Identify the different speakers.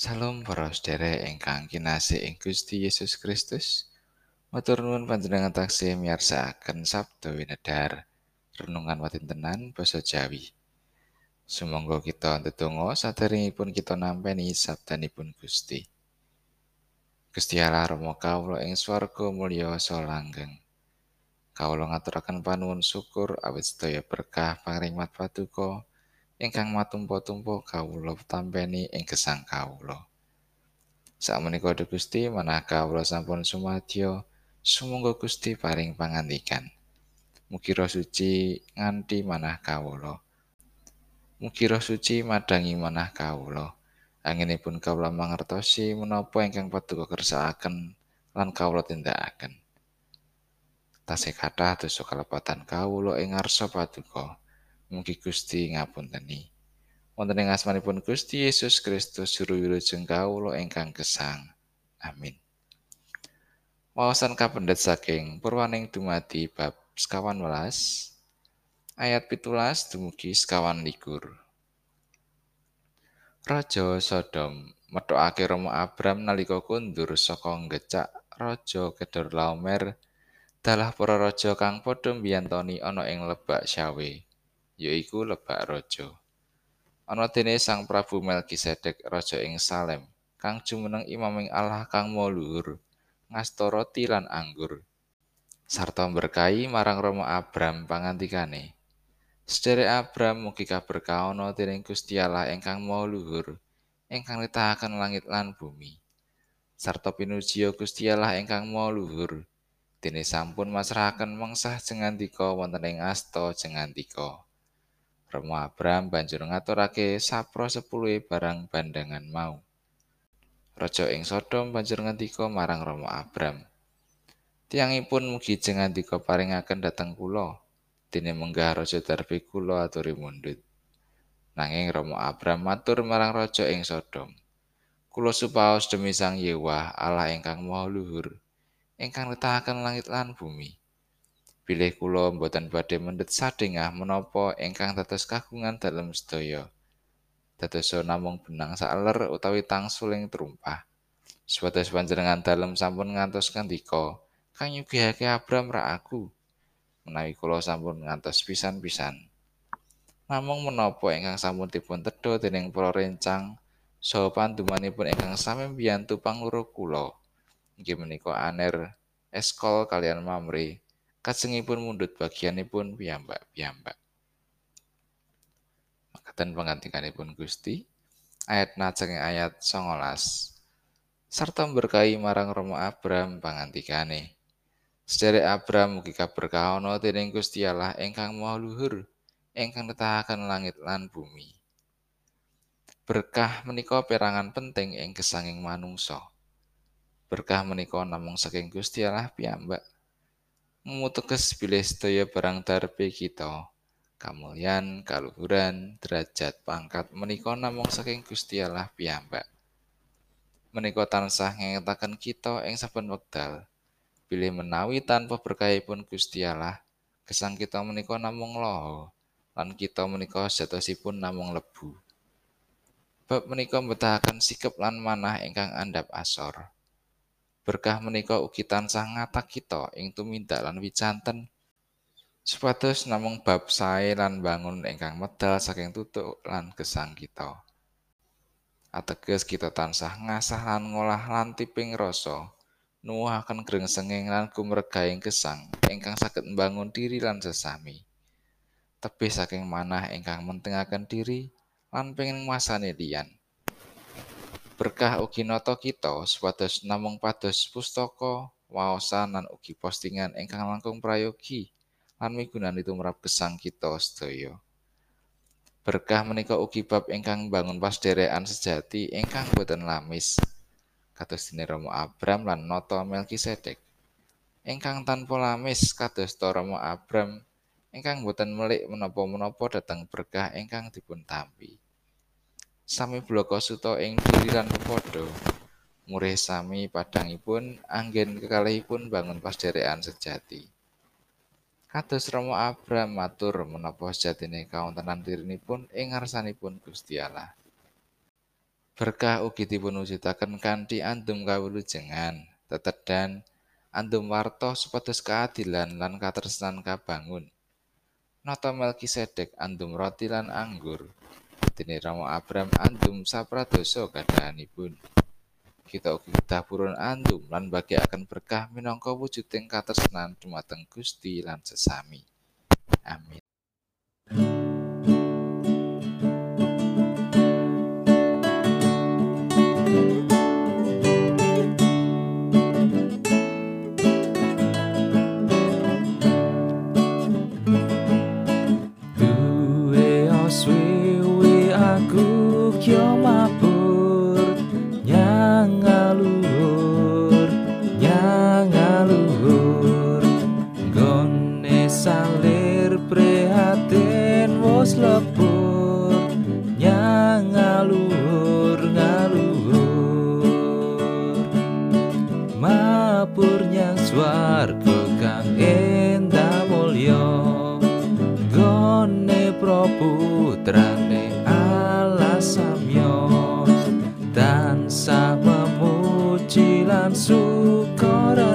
Speaker 1: Salam para sedherek ingkang kinasih ing Gusti Yesus Kristus. Matur nuwun panjenengan taksih miyarsakaken Sabda Winedhar. Renungan watintenan basa Jawi. Sumangga kita ndedonga saderengipun kita nampi sabdanipun Gusti. Gusti Allah Rama kawula ing swarga mulya saha langgeng. Kawula ngaturaken panuwun syukur awit sedaya berkah pangrimat paduka ingkang matumpa-tumpa kawula tampeni ing gesang kawula. Sakmenika Duh Gusti manah kawula sampun sumadyo, sumangga Gusti paring pangandikan. Mugi roh suci nganti manah kawula. Mugi roh suci madangi manah kawula. Anginipun kawula mangertosi menapa ingkang paduka kersakaken lan kawula tindakaken. Tasih kathah dosa kalepatan kawula ing ngarsa paduka. Mugi Gusti ngapunteni. Wonten ing asmanipun Gusti Yesus Kristus juru wilujeng kawula ingkang gesang. Amin. Wawasan kapendet saking Purwaning dumadi bab sekawan welas ayat pitulas dumugi sekawan likur. Raja Sodom metokake Romo Abram nalika kundur saka ngecak Raja Kedor Laomer dalah para raja kang padha mbiyantoni ana ing lebak Syawe. Yaiku lebak raja. Ana dene Sang Prabu Melkisedek raja ing Salem, kang jumeneng imaming Allah kang luhur, ngasta roti lan anggur. Sarta berkahi marang Rama Abram pangantikane. Sedherek Abram mugi kaberkahono dening Gusti Allah ingkang Maha Luhur, ingkang nitahaken langit lan bumi. Sarta pinujiya Gusti Allah ingkang Maha Luhur, dene sampun masrahaken mengsah jengandika wonten ing asta jengandika. Remo Abram banjur ngaturake sapro sepuluhe barang bandangan mau. Raja ing Sodom banjur ngendika marang Romo Abram. Tiangipun mugi jengandika paringaken dhateng kula. Dene menggah raja darbe kula aturi mundut. Nanging Romo Abram matur marang raja ing Sodom. Kula supaos demi Sang Yewah Allah ingkang Maha Luhur, ingkang netahaken langit lan bumi. Bilih kula mboten badhe mendhet sadengah menapa ingkang dados kagungan dalem sedaya. Dados namung benang saler utawi tangsuling trumpah. Supados panjenengan dalem sampun ngantos kandika kang nyugihake Abram ra aku. Menawi kula sampun ngantos pisan-pisan. Namung menapa ingkang sampun dipun tedha dening para rencang saha pandumanipun ingkang sami mbiyantu pangloro kula. Inggih menika Aner, Eskol kalian Mamre. Kajengipun mundut bagianipun piyambak-piyambak. Makaten pangantikanipun Gusti ayat najeng ayat 19. Sarta berkahi marang Romo Abram pangantikane. Sederek Abram mugi kaberkahono dening Gusti Allah ingkang Maha Luhur, ingkang netahaken langit lan bumi. Berkah menika perangan penting ing gesanging manungsa. Berkah menika namung saking Gusti Allah piyambak. Memutuges bilih sedaya barang darbe kita. Kamulyan, kaluhuran, derajat, pangkat menika namung saking Gusti Allah piyambak. Menika tansah ngengetaken kita ing saben wekdal. Bilih menawi tanpa berkahipun Gusti Allah, gesang kita menika namung loho, lan kita menika jatosipun namung lebu. Bab menika mbetahaken sikap lan manah ingkang andhap asor. Berkah menika ugi tansah ngatak kita ing tumindak lan wicanten supados namung bab sae lan bangun ingkang medal saking tutuk lan gesang kita. Ateges kita tansah ngasah lan ngolah lan tiping rasa nuwuhaken grengsenging lan kumregaing gesang ingkang saged mbangun diri lan sesami. Tebih saking manah ingkang mentingaken diri lan pengin masane liyan berkah ugi nata kita supados namung pados pustaka waosan lan ugi postingan ingkang langkung prayogi lan migunani tumrap gesang kita sedaya. Berkah menika ugi bab ingkang bangun pasderekan sejati ingkang boten lamis. Kados dene Romo Abram lan nata Melkisedek. Ingkang tanpa lamis kados Romo Abram ingkang boten melik menapa-menapa dhateng berkah ingkang dipun tampi sami bloko suta ing diri lan padha murih sami padangipun anggen kekalihipun bangun pasderekan sejati kados Romo Abram matur menapa sejatine kawontenan dirinipun ing ngarsanipun Gusti Allah Berkah ugi dipunwujudaken kanthi andum kawulujengan, tetedan, andum warta supados keadilan lan katresnan kabangun. Nata Melkisedek andum roti lan anggur. Dene Rama Abram andum sapradosa gadahanipun. Kita ugi purun andum lan bagiaken berkah minangka wujuding katresnan dumateng Gusti lan sesami. Amin.
Speaker 2: prihatin
Speaker 1: wos lebur nyang ngaluhur ngaluhur mapur nyang swarga kang endah mulya gone proputrane Allah dan tansah memuji lan sukara